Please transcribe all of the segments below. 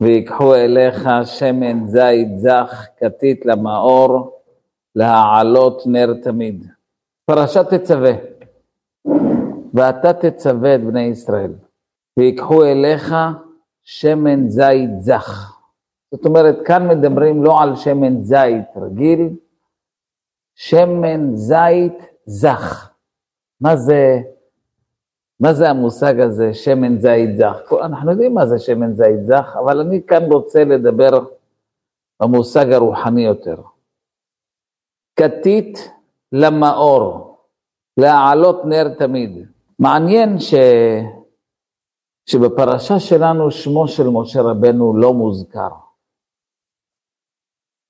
ויקחו אליך שמן זית זך, כתית למאור, להעלות נר תמיד. פרשת תצווה. ואתה תצווה את בני ישראל, ויקחו אליך שמן זית זך. זאת אומרת, כאן מדברים לא על שמן זית רגיל, שמן זית זך. מה זה, מה זה המושג הזה, שמן זית זך? אנחנו יודעים מה זה שמן זית זך, אבל אני כאן רוצה לדבר במושג הרוחני יותר. כתית למאור, להעלות נר תמיד. מעניין ש... שבפרשה שלנו שמו של משה רבנו לא מוזכר.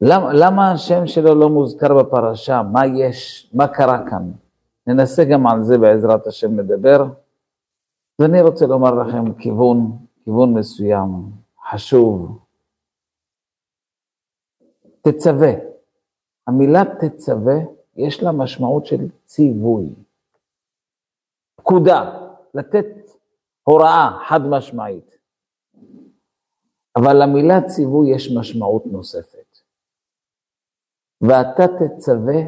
למה, למה השם שלו לא מוזכר בפרשה? מה יש? מה קרה כאן? ננסה גם על זה בעזרת השם לדבר. ואני רוצה לומר לכם כיוון, כיוון מסוים, חשוב. תצווה. המילה תצווה, יש לה משמעות של ציווי. פקודה, לתת הוראה חד משמעית. אבל למילה ציווי יש משמעות נוספת. ואתה תצווה,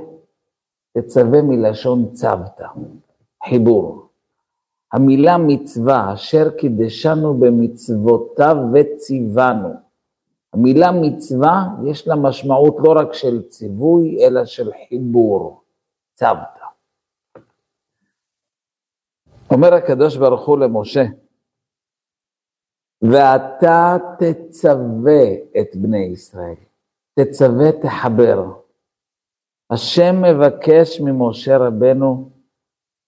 תצווה מלשון צוותא, חיבור. המילה מצווה, אשר קידשנו במצוותיו וציוונו. המילה מצווה, יש לה משמעות לא רק של ציווי, אלא של חיבור, צוותא. אומר הקדוש ברוך הוא למשה, ואתה תצווה את בני ישראל, תצווה, תחבר. השם מבקש ממשה רבנו,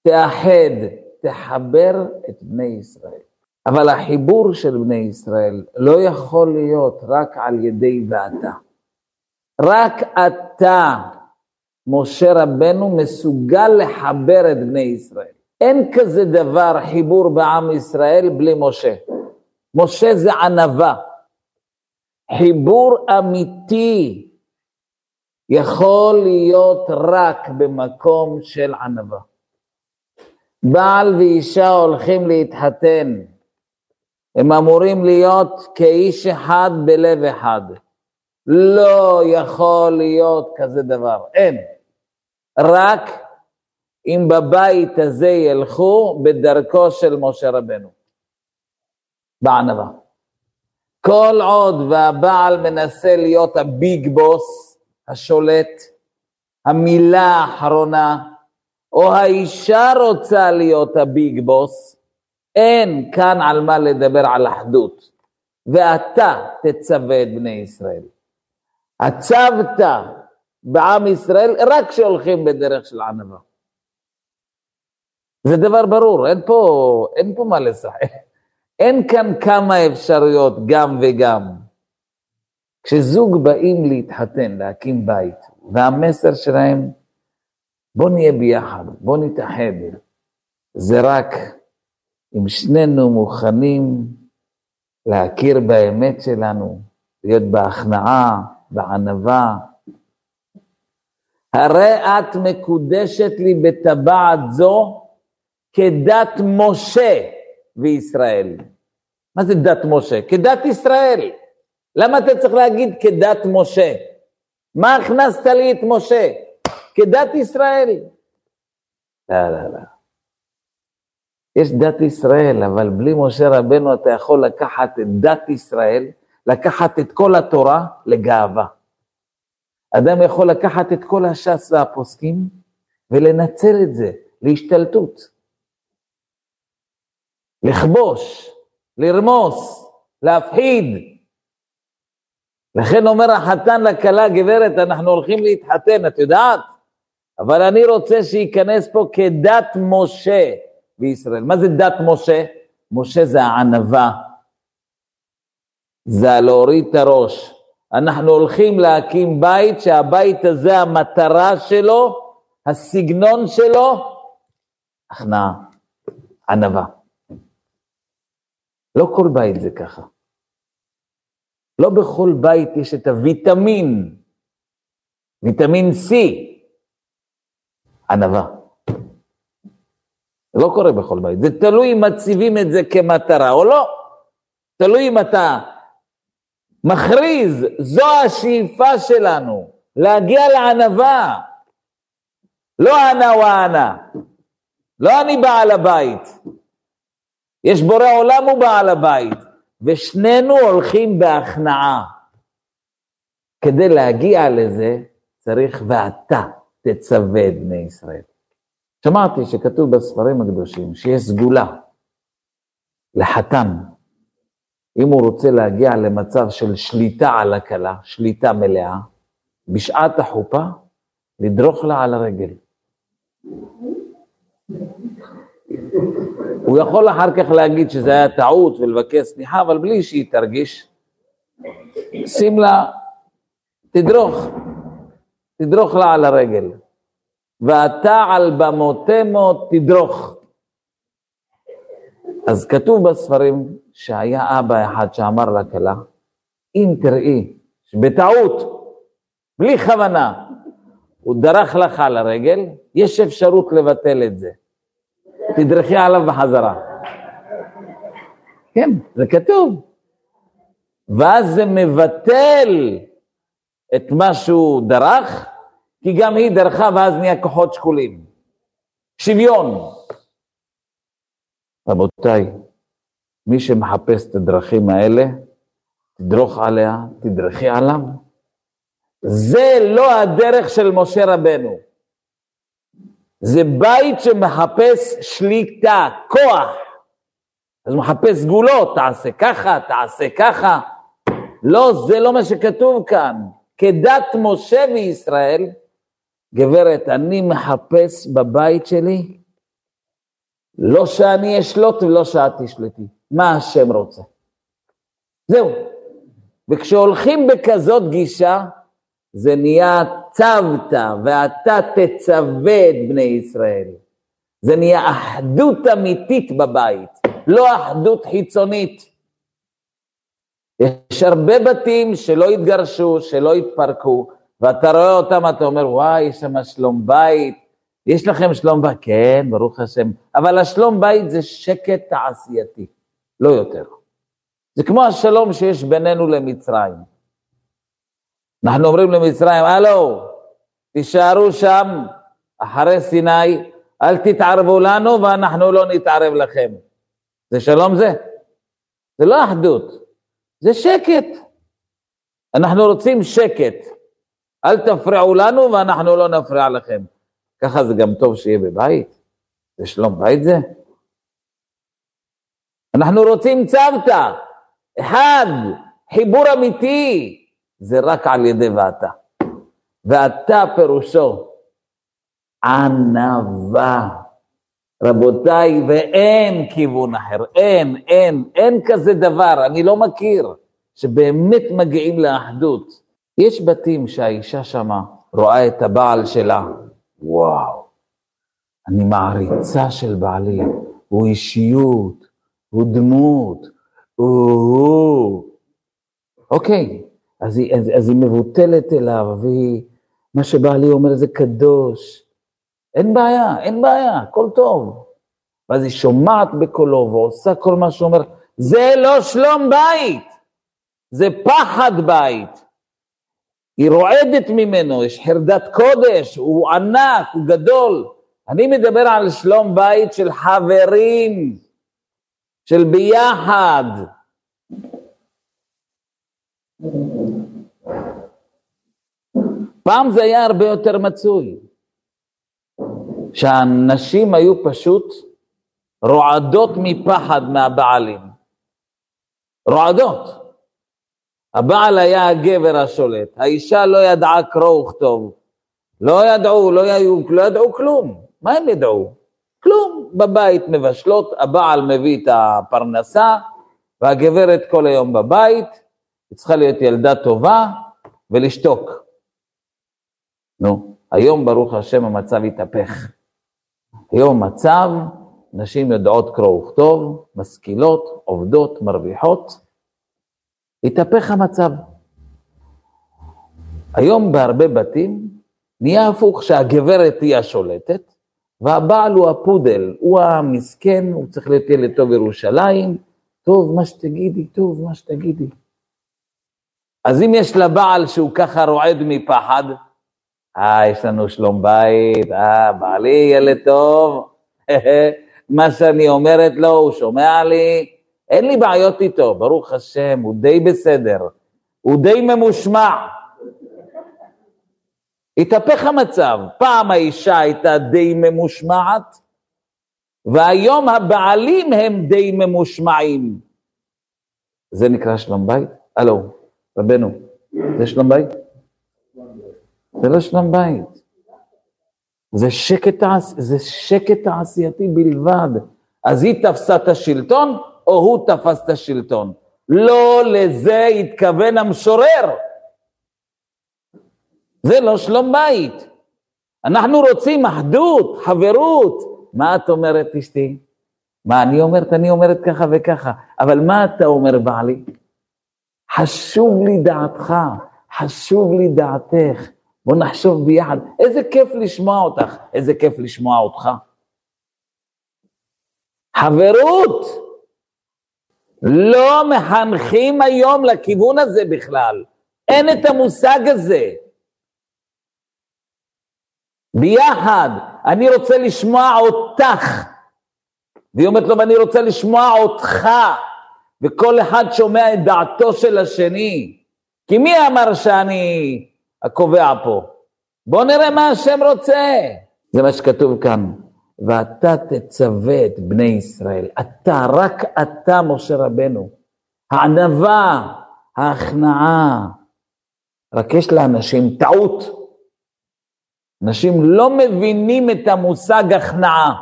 תאחד, תחבר את בני ישראל. אבל החיבור של בני ישראל לא יכול להיות רק על ידי ואתה. רק אתה, משה רבנו, מסוגל לחבר את בני ישראל. אין כזה דבר חיבור בעם ישראל בלי משה. משה זה ענווה. חיבור אמיתי יכול להיות רק במקום של ענווה. בעל ואישה הולכים להתחתן, הם אמורים להיות כאיש אחד בלב אחד. לא יכול להיות כזה דבר, אין. רק אם בבית הזה ילכו בדרכו של משה רבנו, בענווה. כל עוד והבעל מנסה להיות הביג בוס, השולט, המילה האחרונה, או האישה רוצה להיות הביג בוס, אין כאן על מה לדבר על אחדות. ואתה תצווה את בני ישראל. הצבת בעם ישראל רק כשהולכים בדרך של ענווה. זה דבר ברור, אין פה, אין פה מה לשחק. אין כאן כמה אפשרויות, גם וגם. כשזוג באים להתחתן, להקים בית, והמסר שלהם, בוא נהיה ביחד, בוא נתאחד. זה רק אם שנינו מוכנים להכיר באמת שלנו, להיות בהכנעה, בענווה. הרי את מקודשת לי בטבעת זו, כדת משה וישראל. מה זה דת משה? כדת ישראל. למה אתה צריך להגיד כדת משה? מה הכנסת לי את משה? כדת ישראל. לא, לא, לא. יש דת ישראל, אבל בלי משה רבנו אתה יכול לקחת את דת ישראל, לקחת את כל התורה לגאווה. אדם יכול לקחת את כל הש"ס והפוסקים ולנצל את זה להשתלטות. לכבוש, לרמוס, להפחיד. לכן אומר החתן לכלה, גברת, אנחנו הולכים להתחתן, את יודעת? אבל אני רוצה שייכנס פה כדת משה בישראל. מה זה דת משה? משה זה הענווה, זה להוריד את הראש. אנחנו הולכים להקים בית שהבית הזה, המטרה שלו, הסגנון שלו, הכנעה, ענווה. לא כל בית זה ככה. לא בכל בית יש את הוויטמין, ויטמין C, ענווה. זה לא קורה בכל בית, זה תלוי אם מציבים את זה כמטרה או לא. תלוי אם אתה מכריז, זו השאיפה שלנו, להגיע לענווה. לא אנא ואנא, לא אני בעל הבית. יש בורא עולם הוא בעל הבית, ושנינו הולכים בהכנעה. כדי להגיע לזה צריך ואתה תצווה את בני ישראל. שמעתי שכתוב בספרים הקדושים שיש סגולה לחתן, אם הוא רוצה להגיע למצב של שליטה על הכלה, שליטה מלאה, בשעת החופה, לדרוך לה על הרגל. הוא יכול אחר כך להגיד שזה היה טעות ולבקש סליחה, אבל בלי שהיא תרגיש. שים לה, תדרוך, תדרוך לה על הרגל. ואתה על במותמו תדרוך. אז כתוב בספרים שהיה אבא אחד שאמר לכלה, אם תראי שבטעות, בלי כוונה, הוא דרך לך על הרגל, יש אפשרות לבטל את זה. תדרכי עליו בחזרה. כן, זה כתוב. ואז זה מבטל את מה שהוא דרך, כי גם היא דרכה ואז נהיה כוחות שקולים. שוויון. רבותיי, מי שמחפש את הדרכים האלה, תדרוך עליה, תדרכי עליו. זה לא הדרך של משה רבנו. זה בית שמחפש שליטה, כוח. אז הוא מחפש סגולות, תעשה ככה, תעשה ככה. לא, זה לא מה שכתוב כאן. כדת משה וישראל, גברת, אני מחפש בבית שלי, לא שאני אשלוט ולא שאת תשלטי, מה השם רוצה. זהו. וכשהולכים בכזאת גישה, זה נהיה צוות, ואתה תצווה את בני ישראל. זה נהיה אחדות אמיתית בבית, לא אחדות חיצונית. יש הרבה בתים שלא התגרשו, שלא התפרקו, ואתה רואה אותם, אתה אומר, וואי, יש שם שלום בית, יש לכם שלום בית? כן, ברוך השם. אבל השלום בית זה שקט תעשייתי, לא יותר. זה כמו השלום שיש בינינו למצרים. אנחנו אומרים למצרים, הלו, תישארו שם אחרי סיני, אל תתערבו לנו ואנחנו לא נתערב לכם. זה שלום זה? זה לא אחדות, זה שקט. אנחנו רוצים שקט. אל תפריעו לנו ואנחנו לא נפריע לכם. ככה זה גם טוב שיהיה בבית. זה שלום בית זה? אנחנו רוצים צוותא, אחד, חיבור אמיתי, זה רק על ידי ואתה. ואתה פירושו ענווה. רבותיי, ואין כיוון אחר, אין, אין, אין כזה דבר, אני לא מכיר, שבאמת מגיעים לאחדות. יש בתים שהאישה שמה רואה את הבעל שלה, וואו, אני מעריצה של בעלי, הוא אישיות, הוא דמות, הוא... אוקיי, אז היא, אז, אז היא מבוטלת אליו, והיא, מה שבעלי אומר זה קדוש. אין בעיה, אין בעיה, הכל טוב. ואז היא שומעת בקולו ועושה כל מה שהוא אומר, זה לא שלום בית, זה פחד בית. היא רועדת ממנו, יש חרדת קודש, הוא ענק, הוא גדול. אני מדבר על שלום בית של חברים, של ביחד. פעם זה היה הרבה יותר מצוי, שהנשים היו פשוט רועדות מפחד מהבעלים. רועדות. הבעל היה הגבר השולט, האישה לא ידעה קרוא וכתוב. לא ידעו, לא, היו, לא ידעו כלום. מה הם ידעו? כלום. בבית מבשלות, הבעל מביא את הפרנסה, והגברת כל היום בבית, היא צריכה להיות ילדה טובה ולשתוק. נו, היום ברוך השם המצב התהפך. היום מצב, נשים יודעות קרוא וכתוב, משכילות, עובדות, מרוויחות, התהפך המצב. היום בהרבה בתים נהיה הפוך שהגברת היא השולטת, והבעל הוא הפודל, הוא המסכן, הוא צריך להיות ילד טוב ירושלים, טוב מה שתגידי, טוב מה שתגידי. אז אם יש לה בעל שהוא ככה רועד מפחד, אה, יש לנו שלום בית, אה, בעלי ילד טוב, מה שאני אומרת לו, הוא שומע לי, אין לי בעיות איתו, ברוך השם, הוא די בסדר, הוא די ממושמע. התהפך המצב, פעם האישה הייתה די ממושמעת, והיום הבעלים הם די ממושמעים. זה נקרא שלום בית? הלו, רבנו, זה שלום בית? זה לא שלום בית. זה שקט, זה שקט תעשייתי בלבד. אז היא תפסה את השלטון, או הוא תפס את השלטון. לא לזה התכוון המשורר. זה לא שלום בית. אנחנו רוצים אחדות, חברות. מה את אומרת, אשתי? מה אני אומרת? אני אומרת ככה וככה. אבל מה אתה אומר, בעלי? חשוב לי דעתך, חשוב לי דעתך. בוא נחשוב ביחד. איזה כיף לשמוע אותך, איזה כיף לשמוע אותך. חברות, לא מחנכים היום לכיוון הזה בכלל. אין את המושג הזה. ביחד, אני רוצה לשמוע אותך. והיא אומרת לו, ואני רוצה לשמוע אותך. וכל אחד שומע את דעתו של השני. כי מי אמר שאני הקובע פה? בואו נראה מה השם רוצה. זה מה שכתוב כאן. ואתה תצווה את בני ישראל. אתה, רק אתה, משה רבנו. הענווה, ההכנעה. רק יש לאנשים טעות. אנשים לא מבינים את המושג הכנעה.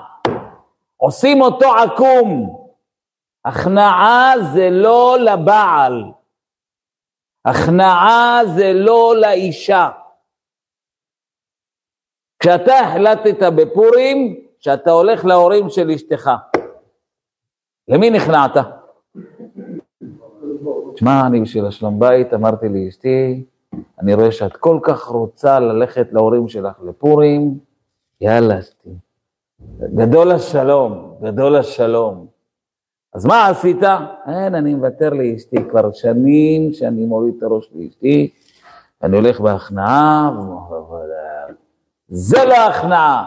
עושים אותו עקום. הכנעה זה לא לבעל, הכנעה זה לא לאישה. כשאתה החלטת בפורים שאתה הולך להורים של אשתך, למי נכנעת? תשמע, אני בשביל השלום בית אמרתי לאשתי, אני רואה שאת כל כך רוצה ללכת להורים שלך לפורים, יאללה. גדול השלום, גדול השלום. אז מה עשית? אין, אני מוותר לאשתי, כבר שנים שאני מוריד את הראש לאשתי, אני הולך בהכנעה, זה לא הכנעה,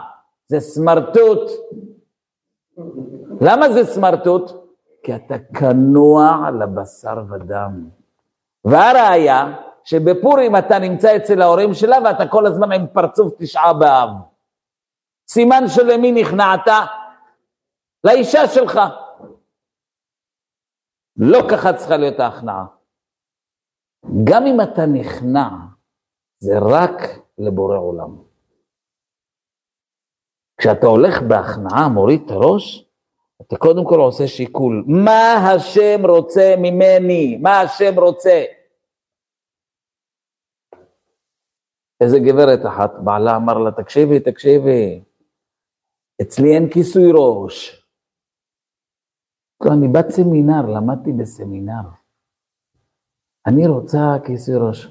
זה סמרטוט. למה זה סמרטוט? כי אתה כנוע לבשר ודם. והראיה, שבפורים אתה נמצא אצל ההורים שלה ואתה כל הזמן עם פרצוף תשעה באב. סימן שלמי נכנעת? לאישה שלך. לא ככה צריכה להיות ההכנעה. גם אם אתה נכנע, זה רק לבורא עולם. כשאתה הולך בהכנעה, מוריד את הראש, אתה קודם כל עושה שיקול. מה השם רוצה ממני? מה השם רוצה? איזה גברת אחת, בעלה אמר לה, תקשיבי, תקשיבי, אצלי אין כיסוי ראש. אני בת סמינר, למדתי בסמינר. אני רוצה כיסוי ראש.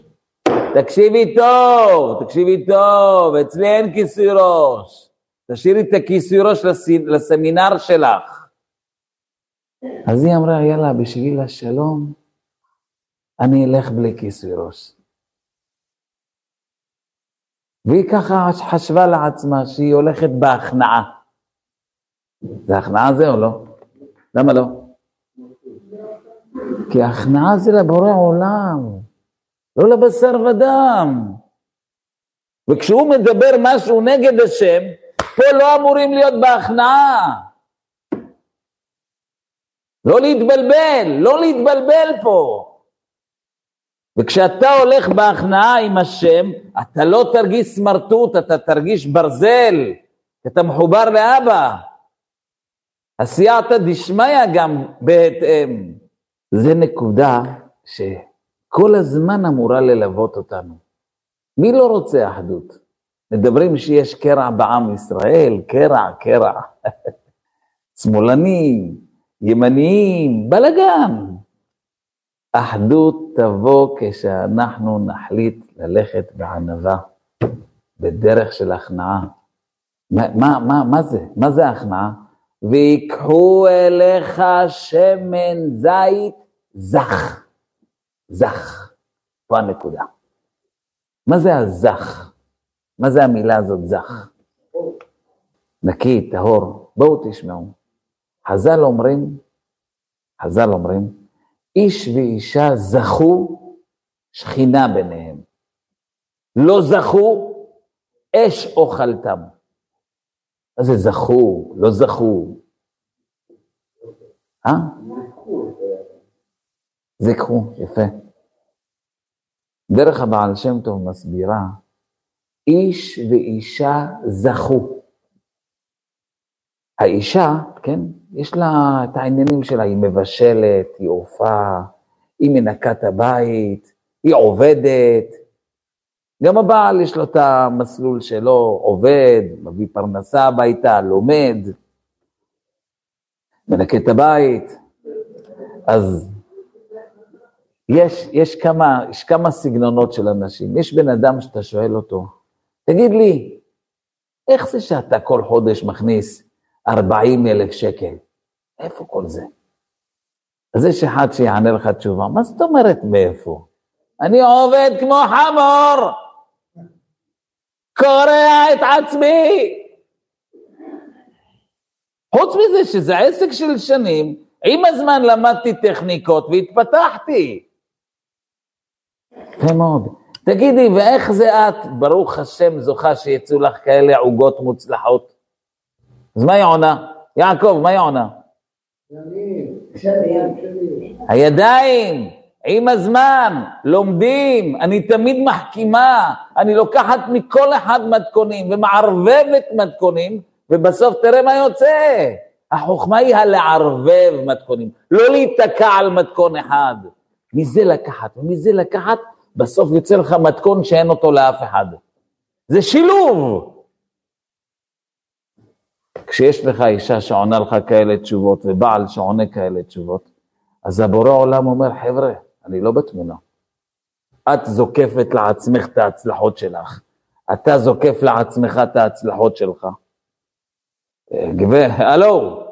תקשיבי טוב, תקשיבי טוב, אצלי אין כיסוי ראש. תשאירי את הכיסוי ראש לסמינר שלך. אז היא אמרה, יאללה, בשביל השלום, אני אלך בלי כיסוי ראש. והיא ככה חשבה לעצמה שהיא הולכת בהכנעה. זה הכנעה זה או לא? למה לא? כי הכנעה זה לבורא עולם, לא לבשר ודם. וכשהוא מדבר משהו נגד השם, פה לא אמורים להיות בהכנעה. לא להתבלבל, לא להתבלבל פה. וכשאתה הולך בהכנעה עם השם, אתה לא תרגיש סמרטוט, אתה תרגיש ברזל, אתה מחובר לאבא. הסייעתא דשמיא גם בהתאם. זה נקודה שכל הזמן אמורה ללוות אותנו. מי לא רוצה אחדות? מדברים שיש קרע בעם ישראל, קרע, קרע. שמאלנים, ימניים, בלאגן. אחדות תבוא כשאנחנו נחליט ללכת בענווה, בדרך של הכנעה. מה, מה, מה, מה זה? מה זה הכנעה? ויקחו אליך שמן זית זך, זך. פה הנקודה. מה זה הזך? מה זה המילה הזאת זך? נקי, טהור. בואו תשמעו. חז"ל אומרים, חז"ל אומרים, איש ואישה זכו שכינה ביניהם. לא זכו, אש אוכלתם. מה זה זכו, לא זכו? אה? זכו, יפה. דרך הבעל שם טוב מסבירה, איש ואישה זכו. האישה, כן, יש לה את העניינים שלה, היא מבשלת, היא עופה, היא מנקה את הבית, היא עובדת. גם הבעל יש לו את המסלול שלו, עובד, מביא פרנסה הביתה, לומד, מנקה את הבית. אז יש, יש, כמה, יש כמה סגנונות של אנשים. יש בן אדם שאתה שואל אותו, תגיד לי, איך זה שאתה כל חודש מכניס 40 אלף שקל? איפה כל זה? אז יש אחד שיענה לך תשובה, מה זאת אומרת מאיפה? אני עובד כמו חמור, קורע את עצמי. חוץ מזה שזה עסק של שנים, עם הזמן למדתי טכניקות והתפתחתי. יפה מאוד. תגידי, ואיך זה את, ברוך השם, זוכה שיצאו לך כאלה עוגות מוצלחות? אז מה היא עונה? יעקב, מה היא עונה? הידיים, עם הזמן, לומדים, אני תמיד מחכימה, אני לוקחת מכל אחד מתכונים ומערבבת מתכונים, ובסוף תראה מה יוצא. החוכמה היא הלערבב מתכונים, לא להיתקע על מתכון אחד. מזה לקחת, ומזה לקחת, בסוף יוצא לך מתכון שאין אותו לאף אחד. זה שילוב. כשיש לך אישה שעונה לך כאלה תשובות ובעל שעונה כאלה תשובות, אז הבורא עולם אומר, חבר'ה, אני לא בתמונה. את זוקפת לעצמך את ההצלחות שלך. אתה זוקף לעצמך את ההצלחות שלך. גבר, הלו,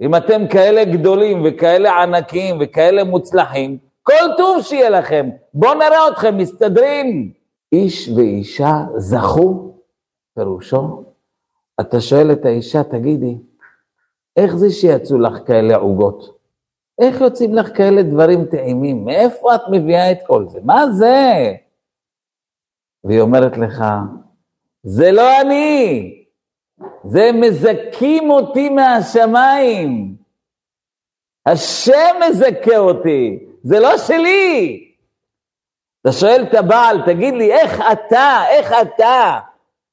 אם אתם כאלה גדולים וכאלה ענקים וכאלה מוצלחים, כל טוב שיהיה לכם. בואו נראה אתכם מסתדרים. איש ואישה זכו, פירושו, אתה שואל את האישה, תגידי, איך זה שיצאו לך כאלה עוגות? איך יוצאים לך כאלה דברים טעימים? מאיפה את מביאה את כל זה? מה זה? והיא אומרת לך, זה לא אני, זה מזכים אותי מהשמיים. השם מזכה אותי, זה לא שלי. אתה שואל את הבעל, תגיד לי, איך אתה, איך אתה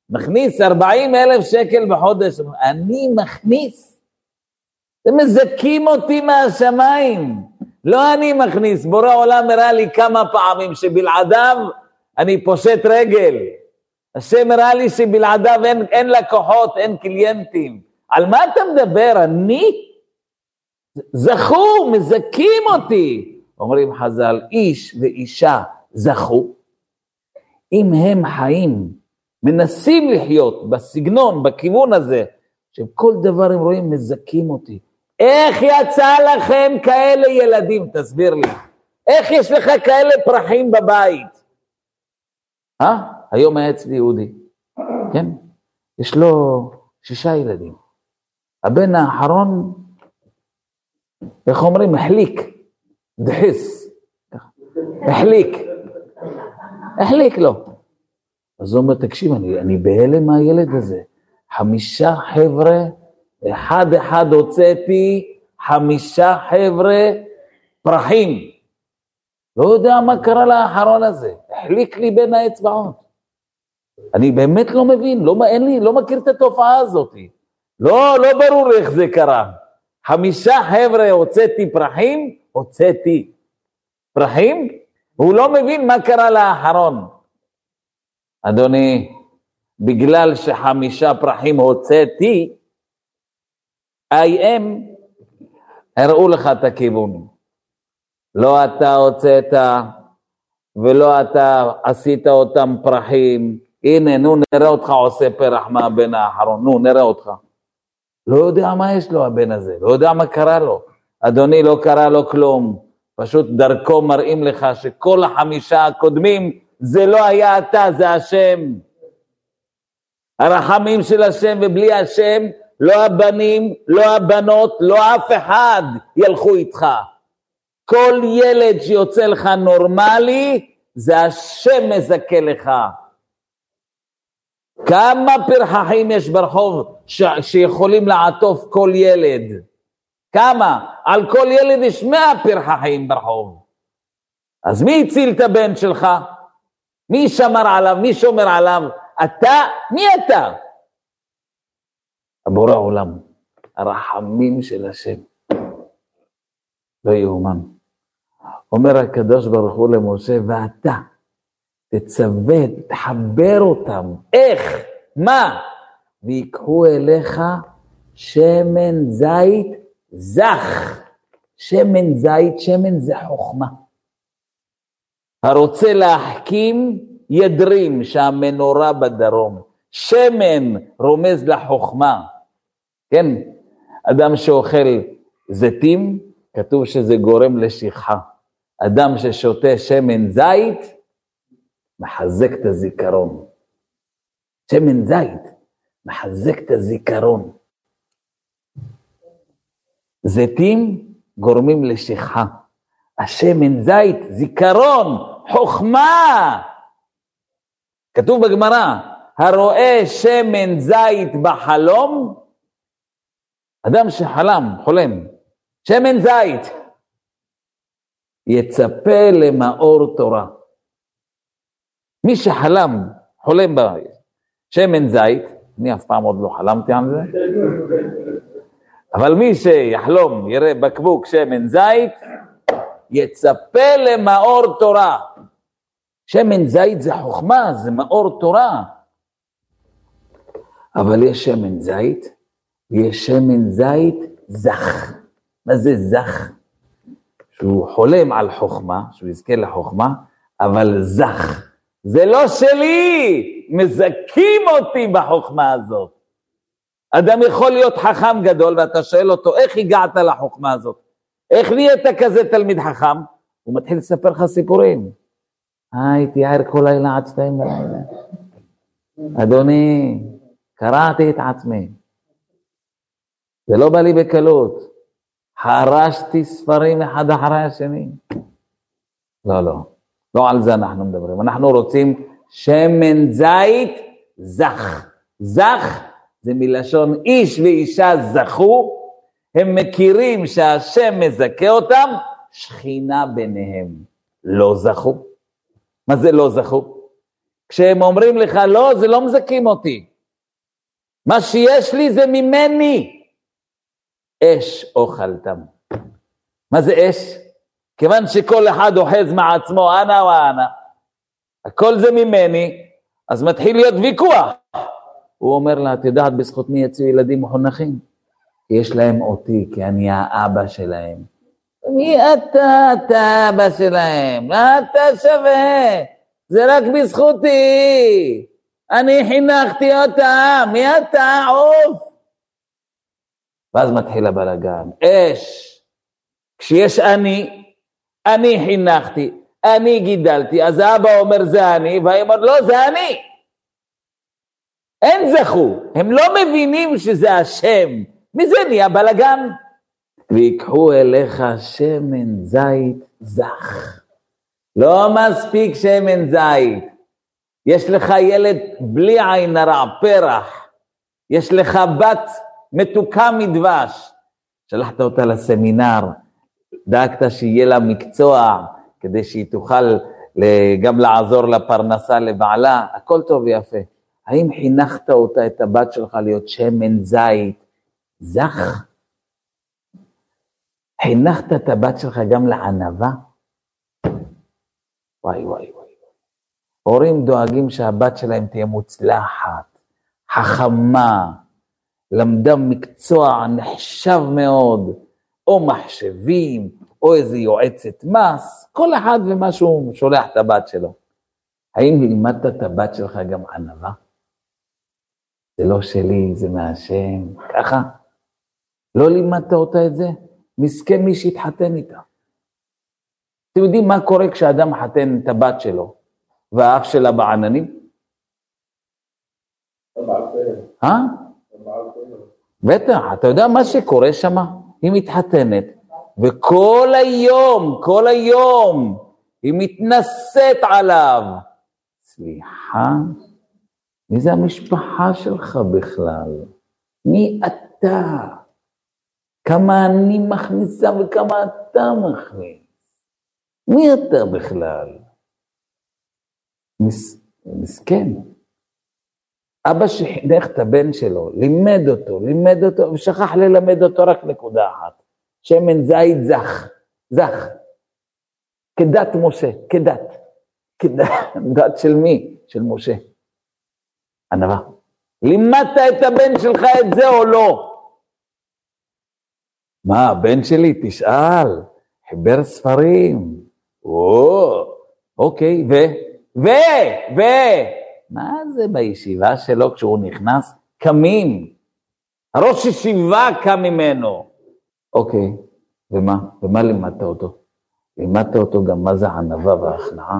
מכניס 40 אלף שקל בחודש? אני מכניס. אתם מזכים אותי מהשמיים. לא אני מכניס, בורא עולם הראה לי כמה פעמים שבלעדיו אני פושט רגל. השם הראה לי שבלעדיו אין, אין לקוחות, אין קליינטים. על מה אתה מדבר? אני? זכו, מזכים אותי. אומרים חז"ל, איש ואישה זכו. אם הם חיים, מנסים לחיות בסגנון, בכיוון הזה, שכל דבר הם רואים, מזכים אותי. איך יצא לכם כאלה ילדים? תסביר לי. איך יש לך כאלה פרחים בבית? אה? היום היה אצלי יהודי, כן? יש לו שישה ילדים. הבן האחרון, איך אומרים? החליק, דחיס, החליק, החליק לו. אז הוא אומר, תקשיב, אני, אני בהלם מהילד הזה. חמישה חבר'ה, אחד אחד הוצאתי, חמישה חבר'ה פרחים. לא יודע מה קרה לאחרון הזה, החליק לי בין האצבעות. אני באמת לא מבין, לא, אין לי, לא מכיר את התופעה הזאת. לא, לא ברור איך זה קרה. חמישה חבר'ה הוצאתי פרחים, הוצאתי פרחים, והוא לא מבין מה קרה לאחרון. אדוני, בגלל שחמישה פרחים הוצאתי, IM, הראו לך את הכיוון. לא אתה הוצאת ולא אתה עשית אותם פרחים, הנה, נו, נראה אותך עושה פרח מהבן האחרון, נו, נראה אותך. לא יודע מה יש לו הבן הזה, לא יודע מה קרה לו. אדוני, לא קרה לו כלום. פשוט דרכו מראים לך שכל החמישה הקודמים, זה לא היה אתה, זה השם. הרחמים של השם, ובלי השם, לא הבנים, לא הבנות, לא אף אחד ילכו איתך. כל ילד שיוצא לך נורמלי, זה השם מזכה לך. כמה פרחחים יש ברחוב ש- שיכולים לעטוף כל ילד? כמה? על כל ילד יש מאה פרחחים ברחוב. אז מי הציל את הבן שלך? מי שמר עליו? מי שומר עליו? אתה? מי אתה? הבורא עולם, הרחמים של השם. לא יאומן. אומר הקדוש ברוך הוא למשה, ואתה תצווה, תחבר אותם. איך? מה? ויקחו אליך שמן זית זך. שמן זית, שמן זה חוכמה. הרוצה להחכים, ידרים שהמנורה בדרום. שמן רומז לחוכמה. כן, אדם שאוכל זיתים, כתוב שזה גורם לשכחה. אדם ששותה שמן זית, מחזק את הזיכרון. שמן זית, מחזק את הזיכרון. זיתים גורמים לשכחה. השמן זית, זיכרון, חוכמה. כתוב בגמרא, הרואה שמן זית בחלום, אדם שחלם, חולם, שמן זית, יצפה למאור תורה. מי שחלם, חולם בשמן זית, אני אף פעם עוד לא חלמתי על זה, אבל מי שיחלום, יראה בקבוק שמן זית, יצפה למאור תורה. שמן זית זה חוכמה, זה מאור תורה. אבל יש שמן זית, ויש שמן זית זך. מה זה זך? שהוא חולם על חוכמה, שהוא יזכה לחוכמה, אבל זך. זה לא שלי, מזכים אותי בחוכמה הזאת. אדם יכול להיות חכם גדול, ואתה שואל אותו, איך הגעת לחוכמה הזאת? איך נהיית כזה תלמיד חכם? הוא מתחיל לספר לך סיפורים. אה, הייתי ער כל לילה עד שתיים בלילה. אדוני, קרעתי את עצמי. זה לא בא לי בקלות. חרשתי ספרים אחד אחרי השני. לא, לא. לא על זה אנחנו מדברים. אנחנו רוצים שמן זית זך. זך זה מלשון איש ואישה זכו, הם מכירים שהשם מזכה אותם, שכינה ביניהם. לא זכו. מה זה לא זכו? כשהם אומרים לך, לא, זה לא מזכים אותי. מה שיש לי זה ממני. אש אוכלתם. מה זה אש? כיוון שכל אחד אוחז מעצמו, אנא ואנא, הכל זה ממני, אז מתחיל להיות ויכוח. הוא אומר לה, את יודעת בזכות מי יצאו ילדים מחונכים? יש להם אותי, כי אני האבא שלהם. מי אתה, אתה האבא שלהם? מה אתה שווה? זה רק בזכותי. אני חינכתי אותם, מי אתה? עוף. ואז מתחיל הבלגן. אש. כשיש אני, אני חינכתי, אני גידלתי, אז האבא אומר זה אני, והאמא אומר לא, זה אני. אין זכו, הם לא מבינים שזה השם. מזה נהיה בלגן. ויקחו אליך שמן זית זך. לא מספיק שמן זית. יש לך ילד בלי עין הרע, פרח. יש לך בת מתוקה מדבש. שלחת אותה לסמינר, דאגת שיהיה לה מקצוע, כדי שהיא תוכל גם לעזור לפרנסה לבעלה, הכל טוב ויפה. האם חינכת אותה, את הבת שלך, להיות שמן זית זך? חינכת את הבת שלך גם לענווה? וואי וואי וואי. הורים דואגים שהבת שלהם תהיה מוצלחת, חכמה, למדה מקצוע נחשב מאוד, או מחשבים, או איזה יועצת מס, כל אחד ומה שהוא שולח את הבת שלו. האם לימדת את הבת שלך גם ענווה? זה לא שלי, זה מהשם, ככה? לא לימדת אותה את זה? מסכן מי שהתחתן איתה. אתם יודעים מה קורה כשאדם מחתן את הבת שלו, והאח שלה בעננים? אה? בטח, אתה יודע מה שקורה שם? היא מתחתנת, וכל היום, כל היום, היא מתנשאת עליו. סליחה, מי זה המשפחה שלך בכלל? מי אתה? כמה אני מכניסה וכמה אתה מכניס? מי אתה בכלל? מס, מסכן. אבא שחינך את הבן שלו, לימד אותו, לימד אותו, ושכח ללמד אותו רק נקודה אחת, שמן זית זך, זך, כדת משה, כדת, כדת, דת של מי? של משה. ענווה. לימדת את הבן שלך את זה או לא? מה, הבן שלי, תשאל, חיבר ספרים. או, אוקיי, ו, ו, ו, מה זה בישיבה שלו כשהוא נכנס? קמים. הראש ישיבה קם ממנו. אוקיי, ומה? ומה לימדת אותו? לימדת אותו גם מה זה ענווה והכנעה.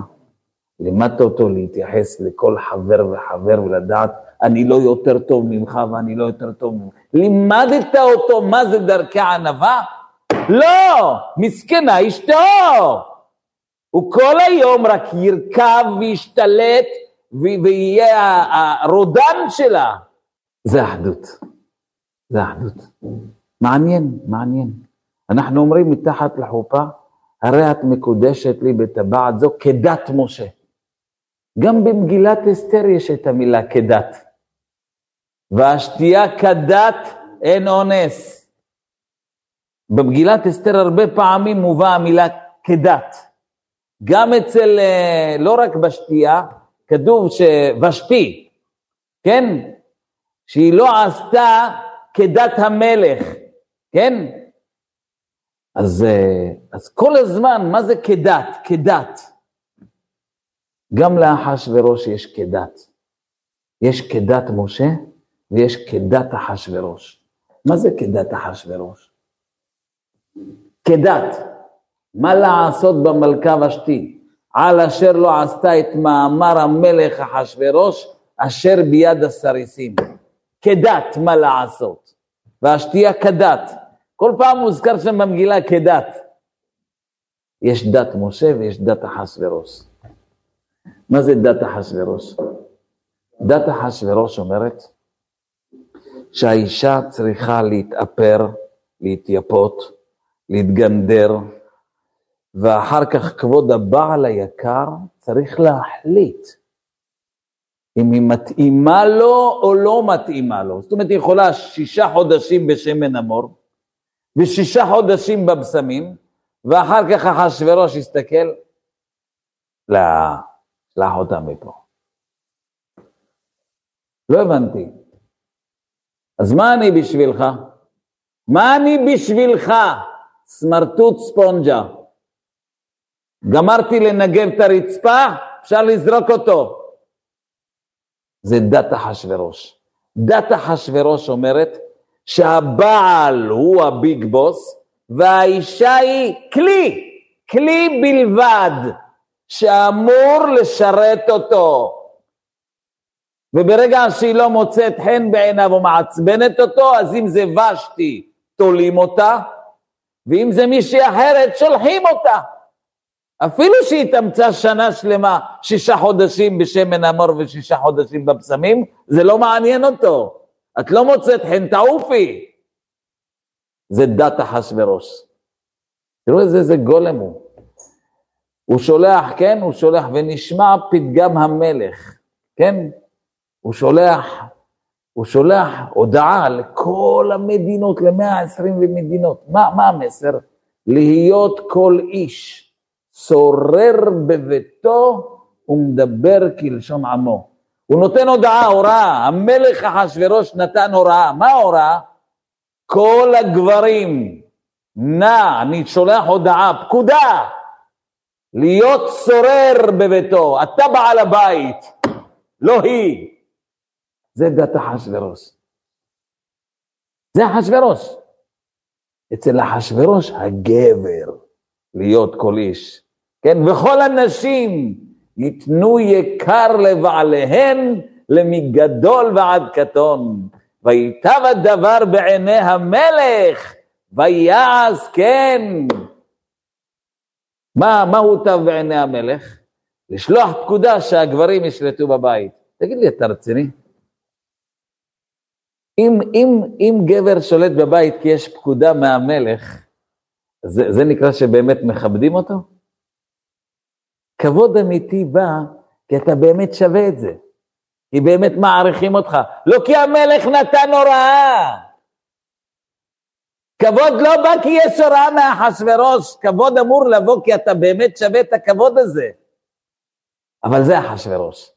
לימדת אותו להתייחס לכל חבר וחבר ולדעת, אני לא יותר טוב ממך ואני לא יותר טוב ממך. לימדת אותו מה זה דרכי ענווה? לא, מסכנה אשתו. הוא כל היום רק ירכב וישתלט ויהיה הרודן שלה. זה אחדות. זה אחדות. מעניין, מעניין. אנחנו אומרים מתחת לחופה, הרי את מקודשת לי בטבעת זו כדת משה. גם במגילת אסתר יש את המילה כדת. והשתייה כדת אין אונס. במגילת אסתר הרבה פעמים מובאה המילה כדת. גם אצל, אה, לא רק בשתייה, כתוב שוושתי, כן? שהיא לא עשתה כדת המלך, כן? אז, אה, אז כל הזמן, מה זה כדת? כדת. גם לאחשוורוש יש כדת. יש כדת משה ויש כדת אחשוורוש. מה זה כדת אחשוורוש? כדת, מה לעשות במלכה ושתי, על אשר לא עשתה את מאמר המלך אחשוורוש, אשר ביד הסריסים. כדת, מה לעשות. והשתייה כדת. כל פעם מוזכר שם במגילה כדת. יש דת משה ויש דת אחשוורוש. מה זה דת אחשוורוש? דת אחשוורוש אומרת שהאישה צריכה להתאפר, להתייפות, להתגנדר, ואחר כך כבוד הבעל היקר צריך להחליט אם היא מתאימה לו או לא מתאימה לו. זאת אומרת, היא יכולה שישה חודשים בשמן המור, ושישה חודשים בבשמים, ואחר כך אחשוורוש יסתכל, לא, שלח אותה מפה. לא הבנתי. אז מה אני בשבילך? מה אני בשבילך? סמרטוט ספונג'ה. גמרתי לנגב את הרצפה, אפשר לזרוק אותו. זה דת אחשורוש. דת אחשורוש אומרת שהבעל הוא הביג בוס והאישה היא כלי, כלי בלבד, שאמור לשרת אותו. וברגע שהיא לא מוצאת חן בעיניו או מעצבנת אותו, אז אם זה ושתי, תולים אותה, ואם זה מישהי אחרת, שולחים אותה. אפילו שהיא התאמצה שנה שלמה, שישה חודשים בשמן המור ושישה חודשים בבשמים, זה לא מעניין אותו. את לא מוצאת חן, תעופי. זה דת אחשורוש. תראו איזה זה גולם הוא. הוא שולח, כן, הוא שולח, ונשמע פתגם המלך, כן? הוא שולח, הוא שולח הודעה לכל המדינות, ל-120 מדינות. מה, מה המסר? להיות כל איש שורר בביתו ומדבר כלשון עמו. הוא נותן הודעה, הוראה, המלך אחשורוש נתן הוראה, מה ההוראה? כל הגברים, נא, אני שולח הודעה, פקודה, להיות שורר בביתו, אתה בעל הבית, לא היא. זה דת אחשורוש. זה אחשורוש. אצל אחשורוש הגבר להיות כל איש. כן, וכל הנשים ייתנו יקר לבעליהן, למגדול ועד קטון. ויטב הדבר בעיני המלך, ויעש כן. מה, מה הוטב בעיני המלך? לשלוח פקודה שהגברים ישלטו בבית. תגיד לי, אתה רציני? אם, אם, אם גבר שולט בבית כי יש פקודה מהמלך, זה, זה נקרא שבאמת מכבדים אותו? כבוד אמיתי בא כי אתה באמת שווה את זה, כי באמת מעריכים אותך, לא כי המלך נתן הוראה. כבוד לא בא כי יש הוראה מאחשוורוש, כבוד אמור לבוא כי אתה באמת שווה את הכבוד הזה. אבל זה אחשוורוש.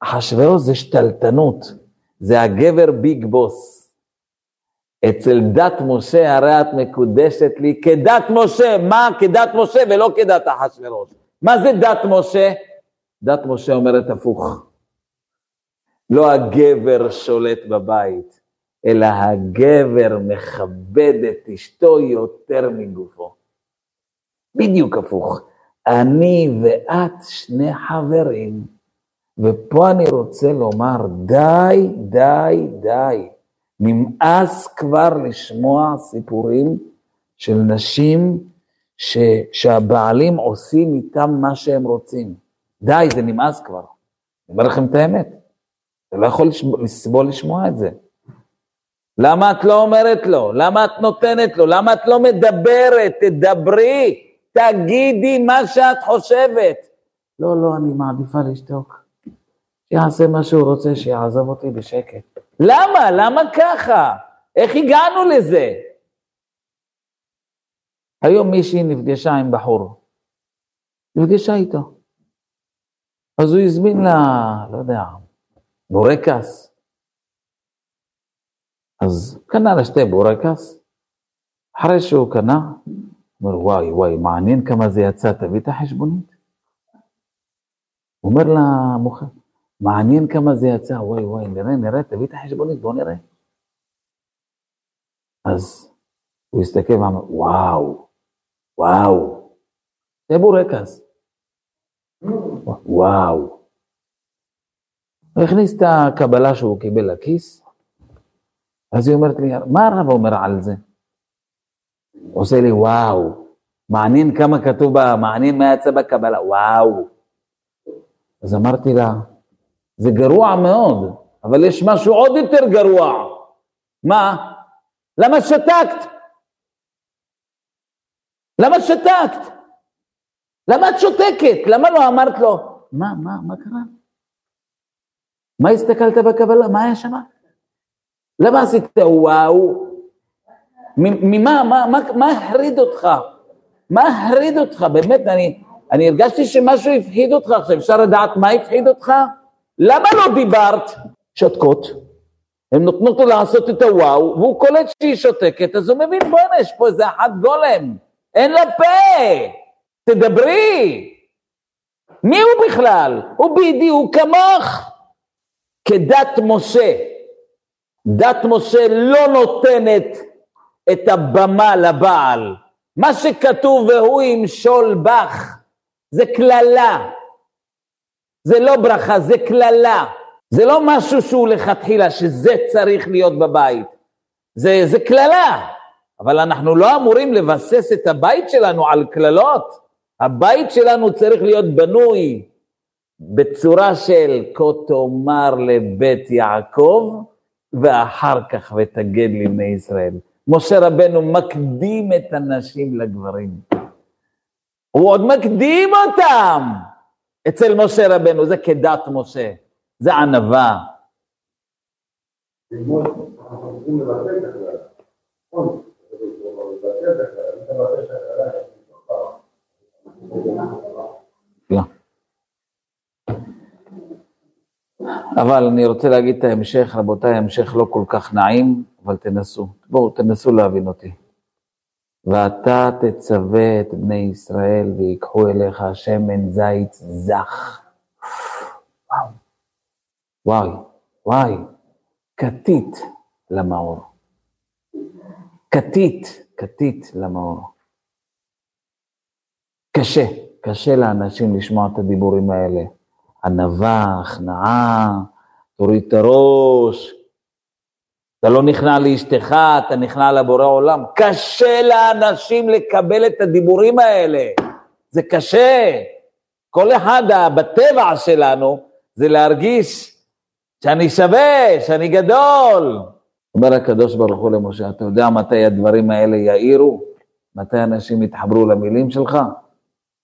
אחשוורוש זה שתלטנות, זה הגבר ביג בוס. אצל דת משה הרי את מקודשת לי כדת משה, מה כדת משה ולא כדת אחשוורוש. מה זה דת משה? דת משה אומרת הפוך. לא הגבר שולט בבית, אלא הגבר מכבד את אשתו יותר מגופו. בדיוק הפוך. אני ואת שני חברים, ופה אני רוצה לומר, די, די, די. נמאס כבר לשמוע סיפורים של נשים ש, שהבעלים עושים איתם מה שהם רוצים. די, זה נמאס כבר. אני אומר לכם את האמת. אתה לא יכול לסבול לשמוע את זה. למה את לא אומרת לו? למה את נותנת לו? למה את לא מדברת? תדברי, תגידי מה שאת חושבת. לא, לא, אני מעדיפה לשתוק. שיעשה מה שהוא רוצה, שיעזוב אותי בשקט. למה? למה ככה? איך הגענו לזה? היום מישהי נפגשה עם בחור, נפגשה איתו. אז הוא הזמין לה, לא יודע, בורקס. אז קנה לה שתי בורקס, אחרי שהוא קנה, אומר, וואי, וואי, מעניין כמה זה יצא, תביא את החשבונית. אומר למוכר, מעניין כמה זה יצא, וואי, וואי, נראה, נראה, תביא את החשבונית, בוא נראה. אז הוא הסתכל ואמר, וואו, וואו, זה בורקס. וואו. הוא הכניס את הקבלה שהוא קיבל לכיס, אז היא אומרת לי, מה הרב אומר על זה? עושה לי, וואו, מעניין כמה כתוב מעניין מה יצא בקבלה, וואו. אז אמרתי לה, זה גרוע מאוד, אבל יש משהו עוד יותר גרוע. מה? למה שתקת? למה שתקת? למה את שותקת? למה לא אמרת לו, מה, מה, מה קרה? מה הסתכלת בקבלה? מה היה שם? למה עשית וואו? ממה, מה, מה, מה החריד אותך? מה החריד אותך? באמת, אני, אני הרגשתי שמשהו הפחיד אותך עכשיו, אפשר לדעת מה הפחיד אותך? למה לא דיברת? שותקות. הן נותנות לו לעשות את הוואו, והוא קולט שהיא שותקת, אז הוא מבין, בוא'נה, יש פה איזה אחת גולם, אין לה פה, תדברי. מי הוא בכלל? הוא בדיוק כמוך. כדת משה. דת משה לא נותנת את הבמה לבעל. מה שכתוב והוא ימשול בך זה קללה. זה לא ברכה, זה קללה. זה לא משהו שהוא לכתחילה, שזה צריך להיות בבית. זה, קללה. אבל אנחנו לא אמורים לבסס את הבית שלנו על קללות. הבית שלנו צריך להיות בנוי בצורה של כה תאמר לבית יעקב, ואחר כך ותגד לבני ישראל. משה רבנו מקדים את הנשים לגברים. הוא עוד מקדים אותם. אצל משה רבנו, זה כדת משה, זה ענווה. לא. אבל אני רוצה להגיד את ההמשך, רבותיי, ההמשך לא כל כך נעים, אבל תנסו. בואו, תנסו להבין אותי. ואתה תצווה את בני ישראל ויקחו אליך שמן זית זך. וואי, וואי, כתית למאור. כתית, כתית למאור. קשה, קשה לאנשים לשמוע את הדיבורים האלה. ענווה, הכנעה, תוריד את הראש, אתה לא נכנע לאשתך, אתה נכנע לבורא עולם. קשה לאנשים לקבל את הדיבורים האלה, זה קשה. כל אחד בטבע שלנו זה להרגיש שאני שווה, שאני גדול. אומר הקדוש ברוך הוא למשה, אתה יודע מתי הדברים האלה יאירו? מתי אנשים יתחברו למילים שלך?